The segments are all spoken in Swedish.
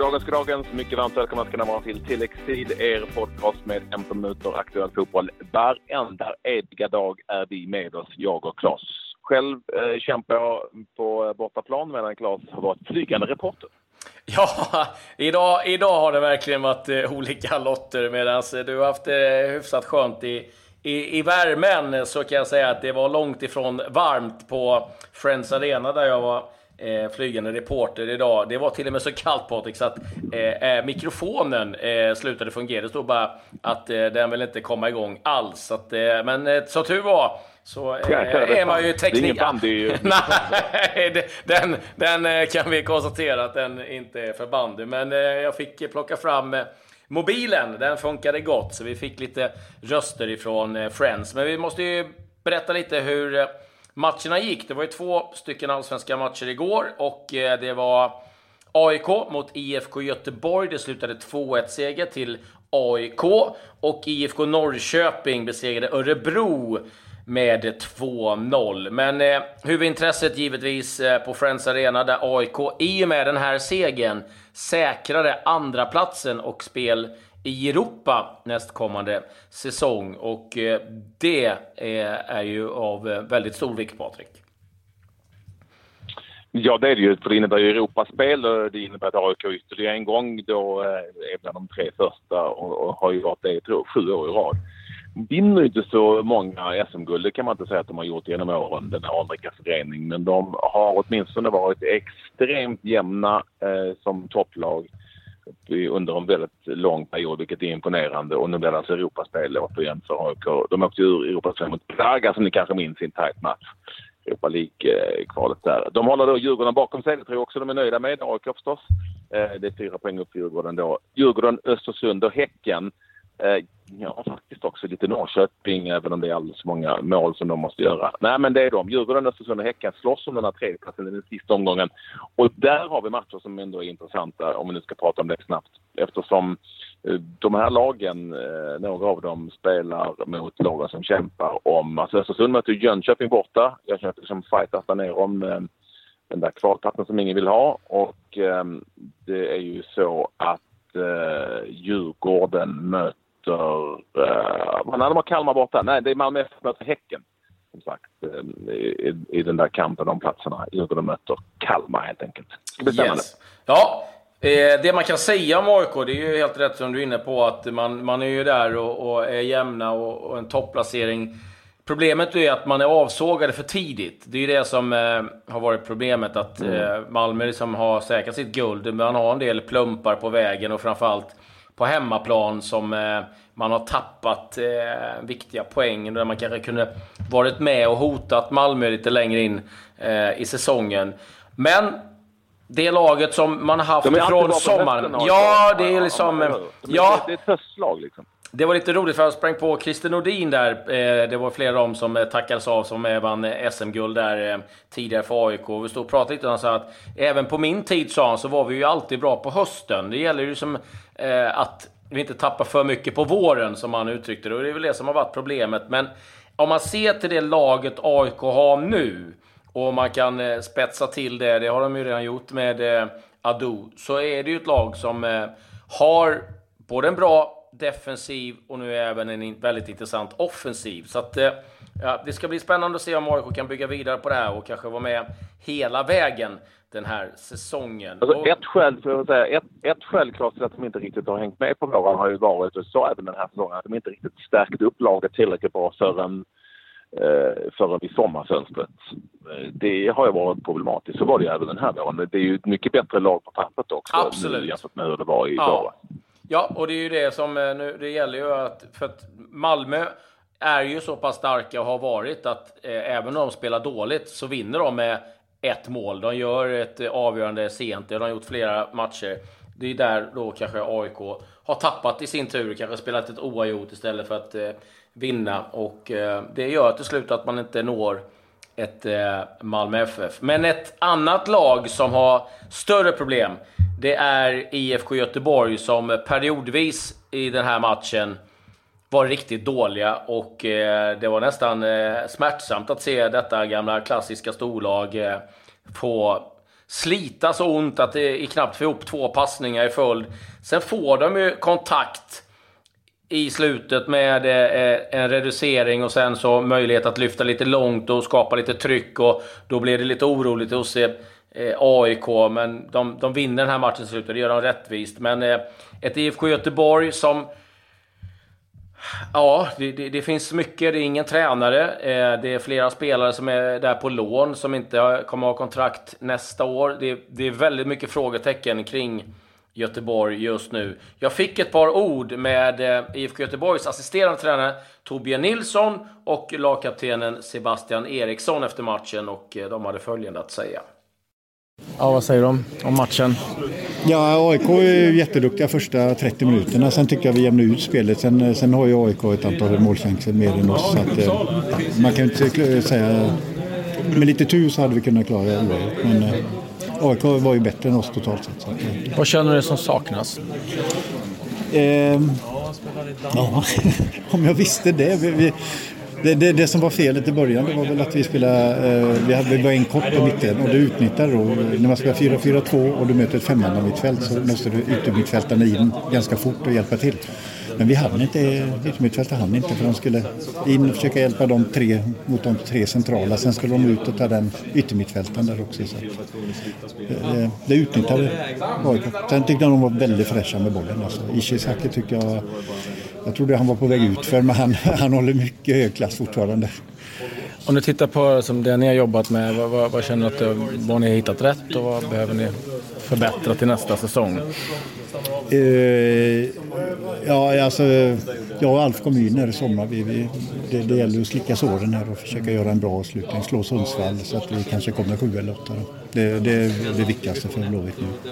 Goddagens, goddagens. Mycket varmt välkomna ska ni vara till Tilläggstid, er podcast med 15 minuter aktuell fotboll. Varenda ediga dag är vi med oss, jag och Claes. Själv eh, kämpar jag på eh, bortaplan medan Claes har varit flygande reporter. Ja, idag, idag har det verkligen varit eh, olika lotter medan du har haft det hyfsat skönt i, i, I värmen så kan jag säga att det var långt ifrån varmt på Friends Arena där jag var eh, flygande reporter idag. Det var till och med så kallt Patrik så att eh, eh, mikrofonen eh, slutade fungera. Det stod bara att eh, den vill inte komma igång alls. Så att, eh, men eh, som tur var så är man ju teknik... Det är ingen bandy. Nej, den, den kan vi konstatera att den inte är för bandy. Men jag fick plocka fram mobilen. Den funkade gott, så vi fick lite röster ifrån Friends. Men vi måste ju berätta lite hur matcherna gick. Det var ju två stycken allsvenska matcher igår och eh, det var AIK mot IFK Göteborg. Det slutade 2-1 seger till AIK och IFK Norrköping besegrade Örebro med 2-0. Men eh, huvudintresset givetvis eh, på Friends Arena där AIK i och med den här segern säkrade andra platsen och spel i Europa nästkommande säsong. Och eh, det är ju av eh, väldigt stor vikt, Patrik. Ja, det är det ju. För det innebär ju Europaspel och det innebär att AIK ytterligare en gång då eh, är bland de tre första och, och har ju varit det tror, sju år i rad. Vinner inte så många SM-guld, det kan man inte säga att de har gjort genom åren, den här anrika föreningen. Men de har åtminstone varit extremt jämna eh, som topplag under en väldigt lång period, vilket är imponerande. Och nu blir det alltså Europaspel återigen för AIK. De åkte ur Europaspel mot Braga, som ni kanske minns, i en tajt match. Europa League-kvalet där. De håller då Djurgården bakom sig, det tror jag också de är nöjda med. AIK förstås. Eh, det är fyra poäng upp för Djurgården då. Djurgården, Östersund och Häcken Eh, ja, faktiskt också lite Norrköping, även om det är alldeles för många mål som de måste göra. Nej, men det är de. Djurgården, Östersund och Häcken slåss om den här tredjeplatsen i den sista omgången. Och där har vi matcher som ändå är intressanta, om vi nu ska prata om det snabbt. Eftersom eh, de här lagen, eh, några av dem spelar mot lagen som kämpar om... Alltså Östersund möter Jönköping borta. Jönköping som fightas där nere om den där kvalplatsen som ingen vill ha. Och det är ju så att Djurgården möter möter... Nej, de har Kalmar borta. Nej, det är Malmö FF möter Häcken. Som sagt, uh, i, i, den där kampen om platserna. Djurgården möter Kalmar helt enkelt. Yes. Ja, eh, det man kan säga om AIK, det är ju helt rätt som du är inne på, att man, man är ju där och, och är jämna och, och, en topplacering. Problemet är att man är avsågade för tidigt. Det är ju det som eh, har varit problemet, att mm. eh, Malmö liksom har säkrat sitt guld. Man har en del plumpar på vägen och framförallt på hemmaplan som eh, man har tappat eh, viktiga poäng. Där man kanske kunde varit med och hotat Malmö lite längre in eh, i säsongen. Men det laget som man har haft ifrån sommaren. Ja, det är liksom... Ja, det är ett höstlag liksom. Det var lite roligt för jag sprang på Christer Nordin där. Eh, det var flera av dem som eh, tackades av som eh, vann SM-guld där tidigare för AIK. Vi stod och pratade lite och han sa att även på min tid sa han så var vi ju alltid bra på hösten. Det gäller ju som att vi inte tappar för mycket på våren som han uttryckte det. Och det är väl det som har varit problemet. Men om man ser till det laget AIK har nu och man kan spetsa till det, det har de ju redan gjort med Adu, så är det ju ett lag som har både en bra defensiv och nu även en väldigt intressant offensiv. Så att, eh, ja, det ska bli spännande att se om AIK kan bygga vidare på det här och kanske vara med hela vägen den här säsongen. Alltså, ett, skäl, för att säga, ett, ett skäl klart till att de inte riktigt har hängt med på våren har ju varit, och så även den här säsongen, att de inte riktigt stärkt upp laget tillräckligt bra förrän, eh, förrän vid sommarfönstret. Eh, det har ju varit problematiskt. Så var det ju även den här våren. Det är ju ett mycket bättre lag på pappret också Absolut. nu jämfört med hur det var i ja. Ja, och det är ju det som eh, nu, det gäller ju att, för att Malmö är ju så pass starka och har varit att eh, även om de spelar dåligt så vinner de med ett mål. De gör ett eh, avgörande sent, det har de gjort flera matcher. Det är där då kanske AIK har tappat i sin tur, kanske spelat ett oavgjort istället för att eh, vinna. Och eh, det gör till slut att man inte når ett eh, Malmö FF. Men ett annat lag som har större problem, det är IFK Göteborg som periodvis i den här matchen var riktigt dåliga och eh, det var nästan eh, smärtsamt att se detta gamla klassiska storlag eh, få slita så ont att det är knappt får ihop två passningar i följd. Sen får de ju kontakt i slutet med eh, en reducering och sen så möjlighet att lyfta lite långt och skapa lite tryck och då blir det lite oroligt hos eh, eh, AIK, men de, de vinner den här matchen slut och det gör de rättvist. Men eh, ett IFK Göteborg som Ja, det, det, det, finns mycket. Det är ingen tränare. Eh, det är flera spelare som är där på lån som inte kommer ha kontrakt nästa år. Det, det är väldigt mycket frågetecken kring Göteborg just nu. Jag fick ett par ord med eh, IFK Göteborgs assisterande tränare Torbjörn Nilsson och lagkaptenen Sebastian Eriksson efter matchen och eh, de hade följande att säga. Ja, vad säger du om, matchen? Ja, AIK är jätteduktiga första 30 minuterna. Sen tycker jag vi jämnar ut spelet. Sen, sen har ju AIK ett antal målchanser mer än oss. Så att, eh, man kan inte säga... Med lite tur så hade vi kunnat klara det Men eh, AIK var ju bättre än oss totalt sett. Så att, eh. Vad känner du som saknas? Eh, ja, om jag visste det. Vi, vi, det, det, det, som var felet i början det var väl att vi spelade, eh, vi, hade, bara var en kort på mitten och det utnyttjade då. När man spelar 4-4-2 och du möter ett femmannamittfält så måste du yttermittfältarna in ganska fort och hjälpa till. Men vi hann inte, yttermittfältet hann inte för de skulle in och försöka hjälpa de tre mot de tre centrala. Sen skulle de ut och ta den yttermittfältaren där också. Så det, eh, eh, det utnyttjade AIK. Sen tyckte jag de var väldigt fräscha med bollen. Alltså. Ishizaki tycker jag jag trodde han var på väg ut för men han, han håller mycket hög klass fortfarande. Om du tittar på som det ni har jobbat med, vad, vad, vad känner du att eh, vad ni har hittat rätt och vad behöver ni förbättra till nästa säsong? Uh, ja, alltså, jag och Alf kom in här i sommar. Vi, vi, det, det gäller att slicka såren här och försöka göra en bra avslutning. Slå Sundsvall så att vi kanske kommer sju eller åtta. Det, det är det viktigaste för Blåvitt nu.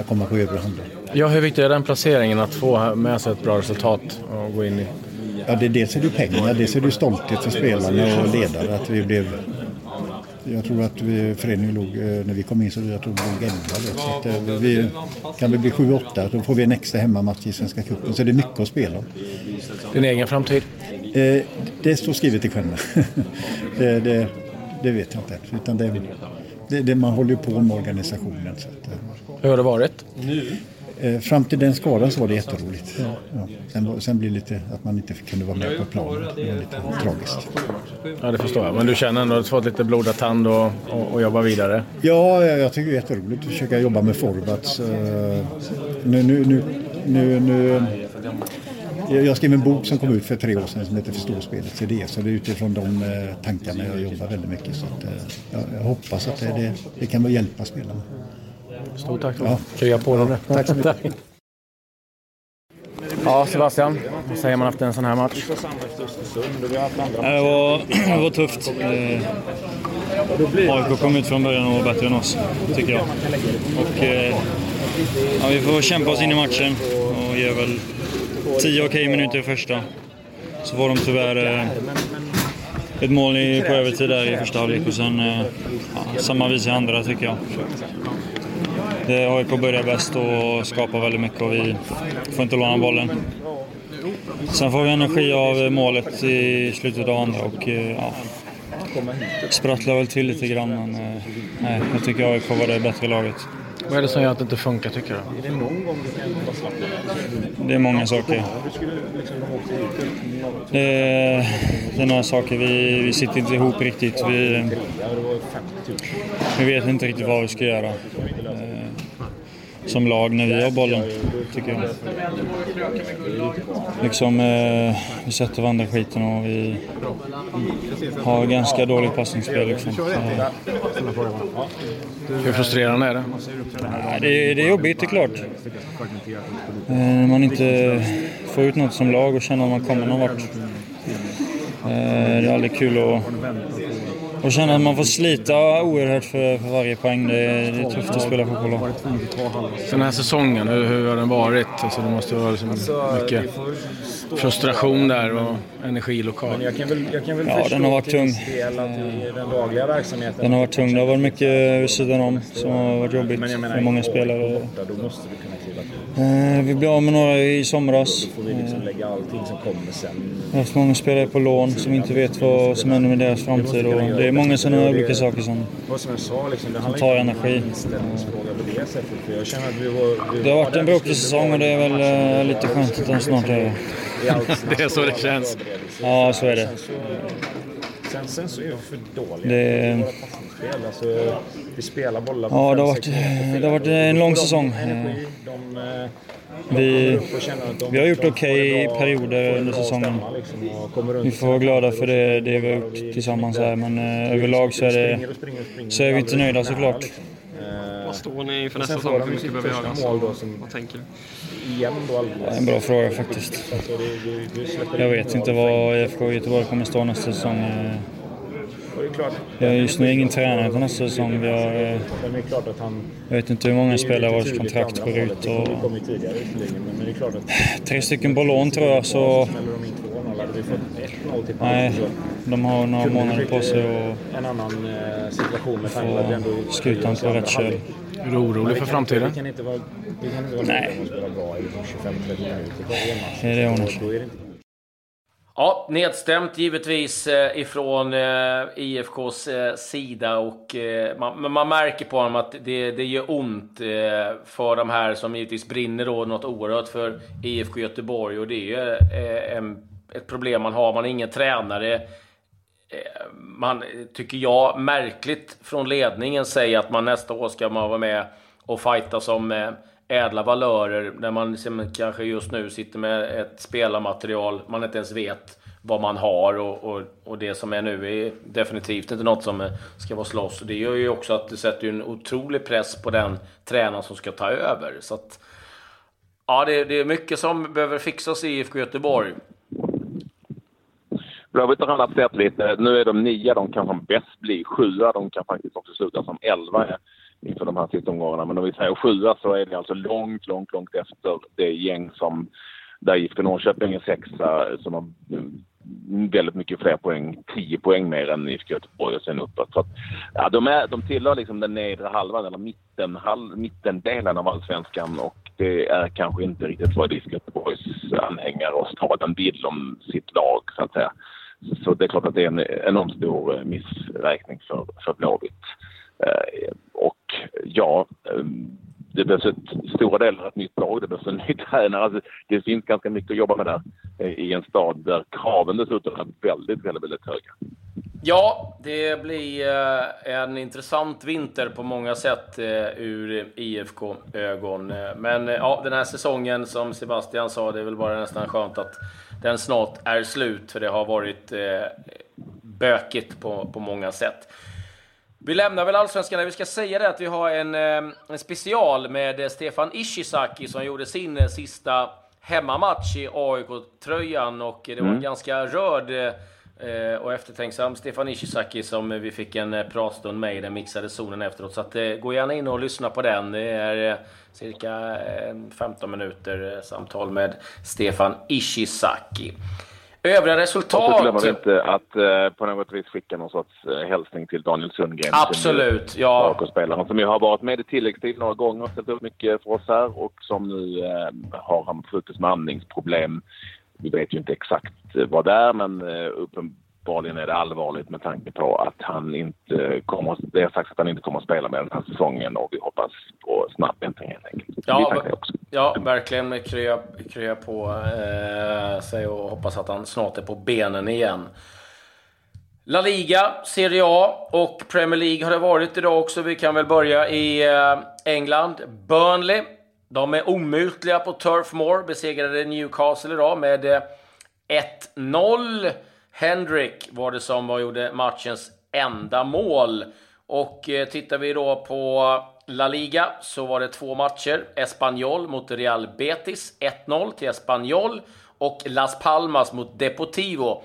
Att komma på övre handen. Ja, hur viktig är den placeringen att få med sig ett bra resultat och gå in i? Ja, det, dels är det pengar, dels är det stolthet för spelarna och ledare att vi blev jag tror att vi, föreningen låg, eh, när vi kom in så jag tror vi låg 11. Så att eh, vi, kan vi bli 7-8 då får vi en extra hemmamatch i Svenska cupen. Så det är mycket att spela om. Din egen framtid? Eh, det står skrivet i stjärnorna. det, det, det, vet jag inte. Utan det, det, det, man håller ju på med organisationen. Så att, Hur har det varit? Eh, fram till den skadan så var det jätteroligt. Ja. Ja. Sen, sen blev det lite att man inte kunde vara med på planen. Det var lite tragiskt. Ja, det förstår jag. Men du känner ändå att du fått lite blodad tand och, och, och jobba vidare? Ja, jag tycker det är jätteroligt att försöka jobba med forwards. Nu, nu, nu, nu, nu jag skrev en bok som kom ut för tre år sedan som heter Förståspelet CD. Så det är utifrån de eh, tankarna jag jobbar väldigt mycket. Så att, jag, jag hoppas att det, det, det kan hjälpa spelarna. Stort tack. Ja. Krya på dem. Tack så mycket. Ja, Sebastian, vad säger man efter en sån här match? Det var, det var tufft. Eh, AIK kom ut från början och var bättre än oss, tycker jag. Och, eh, ja, vi får kämpa oss in i matchen och ge väl 10 okej okay minuter i första. Så får de tyvärr eh, ett mål i, på övertid där i första halvlek och sen ja, samma vis i andra tycker jag. Det AIK börjar bäst och skapar väldigt mycket och vi får inte låna bollen. Sen får vi energi av målet i slutet av andra och eh, ja, sprattlar väl till lite grann men eh, nej, jag tycker AIK var det bättre laget. Vad är det som gör att det inte funkar tycker du? Det är många saker. Det är, det är några saker. Vi, vi sitter inte ihop riktigt. Vi, vi vet inte riktigt vad vi ska göra som lag när vi har bollen, tycker jag. Liksom, eh, vi sätter varandra skiten och vi har ganska dåligt passningsspel. Liksom. Hur frustrerande är det? det, det är jobbigt, det är klart. Eh, när man inte får ut något som lag och känner att man kommer någon vart. Eh, det är aldrig kul att och känna att man får slita oerhört för, för varje poäng. Det är, det är tufft att spela fotboll. Den här säsongen, hur, hur har den varit? Alltså, det måste vara liksom mycket frustration där och energi lokalt. ja, den har varit tung. Den har varit tung. Det har varit mycket vid sidan om som har varit jobbigt för många spelare. Eh, vi blev av med några i somras. Eh, Vi har haft många spelare på lån som inte vet vad som händer med deras framtid. Och det är många sådana olika saker som, som tar energi. Det har varit en bråkig säsong och det är väl eh, lite skönt att den snart är över. Det är så det känns. Ja, så är det. Sen, sen så är vi för dåliga Det- våra. Alltså, vi spelar bollar Ja, det har varit, det har varit en lång De- säsong. Energi, de, eh, Vi, de- vi har gjort de okej bra- perioder under säsongen. liksom vi får vara glada för det, det vi har gjort tillsammans här, men eh, överlag så är, det, så är vi inte nöjda såklart. Eh, Vad står ni och nästa säsong? Hur de mycket behöver göras? som Vad tänker du? då alldeles. En bra fråga faktiskt. Det, det, det Jag vet inte för var IFK Göteborg kommer stå nästa säsong. Och det är klart, Jag är just nu ingen tränare till nästa säsong. Vi har, eh, men det är klart att han... jag vet inte hur många spelare vars kontrakt går ut. Och tre stycken på lån tror jag, så Smäller de in 2-0, hade vi fått 1-0 till nej, de har några månader på sig eh, och En annan situation med tanke på att få skutan på rätt köl. Är du orolig för framtiden? Nej. nöjda med att spela bra i 25-30 minuter kvar i en match. Nej, det är hon det inte Ja, nedstämt givetvis eh, ifrån eh, IFKs eh, sida och man, man märker på honom att det, det gör ont för de här som givetvis brinner då något oerhört för IFK Göteborg och det är ju en, ett problem man har. Man är ingen tränare. Man, tycker jag, märkligt från ledningen säger att man nästa år ska man vara med och fighta som eh, ädla valörer när man liksom kanske just nu sitter med ett spelarmaterial man inte ens vet vad man har och, och, och det som är nu är definitivt inte något som ska vara slåss. Det gör ju också att det sätter en otrolig press på den tränaren som ska ta över. Så att, ja, det, det är mycket som behöver fixas i IFK Göteborg. Blåvitt har annat snett lite. Nu är de nia, de kan som bäst bli sjua. De kan faktiskt också sluta som elva inför de här sista omgångarna. Men om vi säger sjua så är det alltså långt, långt, långt efter det gäng som där IFK Norrköping är sexa som har mm, väldigt mycket fler poäng, 10 poäng mer än IFK Göteborg och sen uppåt. Så att, ja, de, är, de tillhör liksom den nedre halvan eller mitten, halv, mittendelen av allsvenskan och det är kanske inte riktigt vad IFK Göteborgs anhängare och staden vill om sitt lag så att säga. Så det är klart att det är en enormt stor eh, missräkning för, för Blåvitt. Eh, och ja, ehm, det behövs ett, stora delar ett nytt lag, det behövs en ny tränare. Alltså, det finns ganska mycket att jobba med där eh, i en stad där kraven dessutom är väldigt, väldigt, väldigt höga. Ja, det blir eh, en intressant vinter på många sätt eh, ur IFK-ögon. Men ja, den här säsongen, som Sebastian sa, det är väl bara nästan skönt att den snart är slut, för det har varit bökigt på, på många sätt. Vi lämnar väl Allsvenskan. Vi ska säga det att vi har en, eh, en special med eh, Stefan Ishizaki som gjorde sin eh, sista hemmamatch i AIK-tröjan och det var en ganska rörd och eftertänksam Stefan Ishizaki som vi fick en pratstund med i den mixade zonen efteråt. Så att, gå gärna in och lyssna på den. Det är cirka eh, 15 minuter samtal med Stefan Ishizaki. Övriga Och så glömmer resultat... vi inte att eh, på något vis skicka någon sorts eh, hälsning till Daniel Sundgren. Absolut, ja. AIK-spelaren som ju har varit med i tilläggstid några gånger och ställt upp mycket för oss här och som nu eh, har han brutits med andningsproblem. Vi vet ju inte exakt eh, vad det är men eh, uppenbarligen är det allvarligt med tanke på att han inte kommer, det har sagts att han inte kommer att spela med den här säsongen och vi hoppas på snabb ändring helt enkelt. Ja. Ja, verkligen krya, krya på eh, sig och hoppas att han snart är på benen igen. La Liga, Serie A och Premier League har det varit idag också. Vi kan väl börja i eh, England. Burnley, de är omutliga på Turf Moor. Besegrade Newcastle idag med eh, 1-0. Hendrick var det som var, gjorde matchens enda mål. Och eh, tittar vi då på La Liga så var det två matcher. Espanyol mot Real Betis, 1-0 till Espanyol. Och Las Palmas mot Deportivo,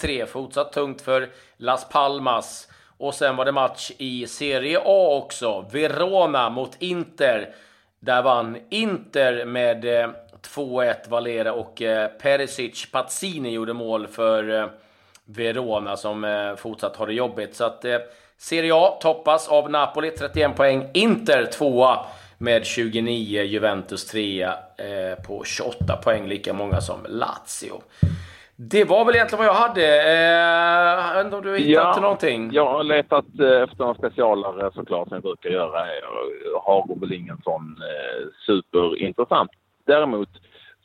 1-3. Fortsatt tungt för Las Palmas. Och sen var det match i Serie A också. Verona mot Inter. Där vann Inter med eh, 2-1 Valera och eh, Perisic Pazzini gjorde mål för eh, Verona som fortsatt har det jobbigt. Så att Serie A toppas av Napoli, 31 poäng. Inter tvåa med 29, Juventus trea på 28 poäng, lika många som Lazio. Det var väl egentligen vad jag hade. Eh, jag vet inte om du hittade någonting? Jag har letat eh, efter en specialare såklart som jag brukar göra. Jag har väl ingen sån eh, superintressant. Däremot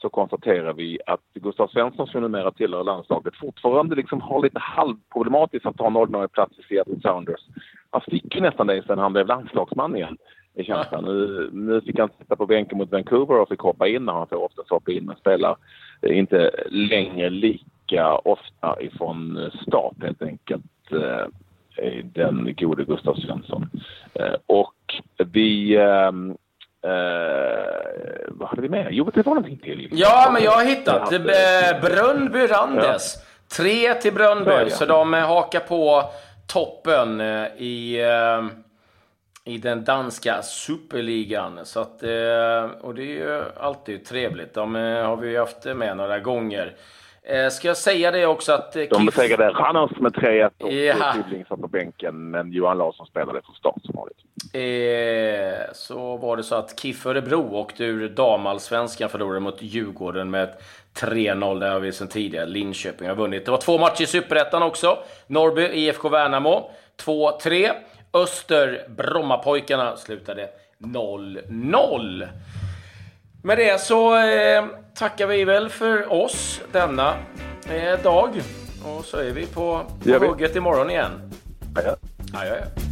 så konstaterar vi att Gustav Svensson som numera tillhör landslaget fortfarande liksom har lite halvproblematiskt att ta en ordinarie plats i Seattle Sounders. Han fick ju nästan det sen han blev landslagsman igen i känslan. Nu, nu fick han sitta på bänken mot Vancouver och fick hoppa in när han får oftast hoppa in men spelar inte längre lika ofta ifrån start helt enkelt. Eh, den gode Gustav Svensson. Eh, och vi ehm, Eh, vad hade vi med? Jo, det var någonting till. Ja, men jag har hittat. Eh, Brönnby Randes. Ja. Tre till Brönnby, så de eh, hakar på toppen eh, i, den danska superligan. Så att, och det är ju alltid trevligt. De har vi ju haft med några gånger. Eh, ska jag säga det också att... Eh, de besegrade Ranners med 3-1 och ja. Tybling satt på bänken, men Johan Larsson spelade från start som vanligt. Eh, så var det så att KIF Örebro åkte ur damallsvenskan förlorade mot Djurgården med 3-0. Det har vi sedan tidigare. Linköping har vunnit. Det var två matcher i Superettan också. Norrby, IFK Värnamo 2-3. Öster, Brommapojkarna slutade 0-0. Med det så eh, tackar vi väl för oss denna eh, dag. Och så är vi på, på hugget imorgon igen. Adjö. Adjö.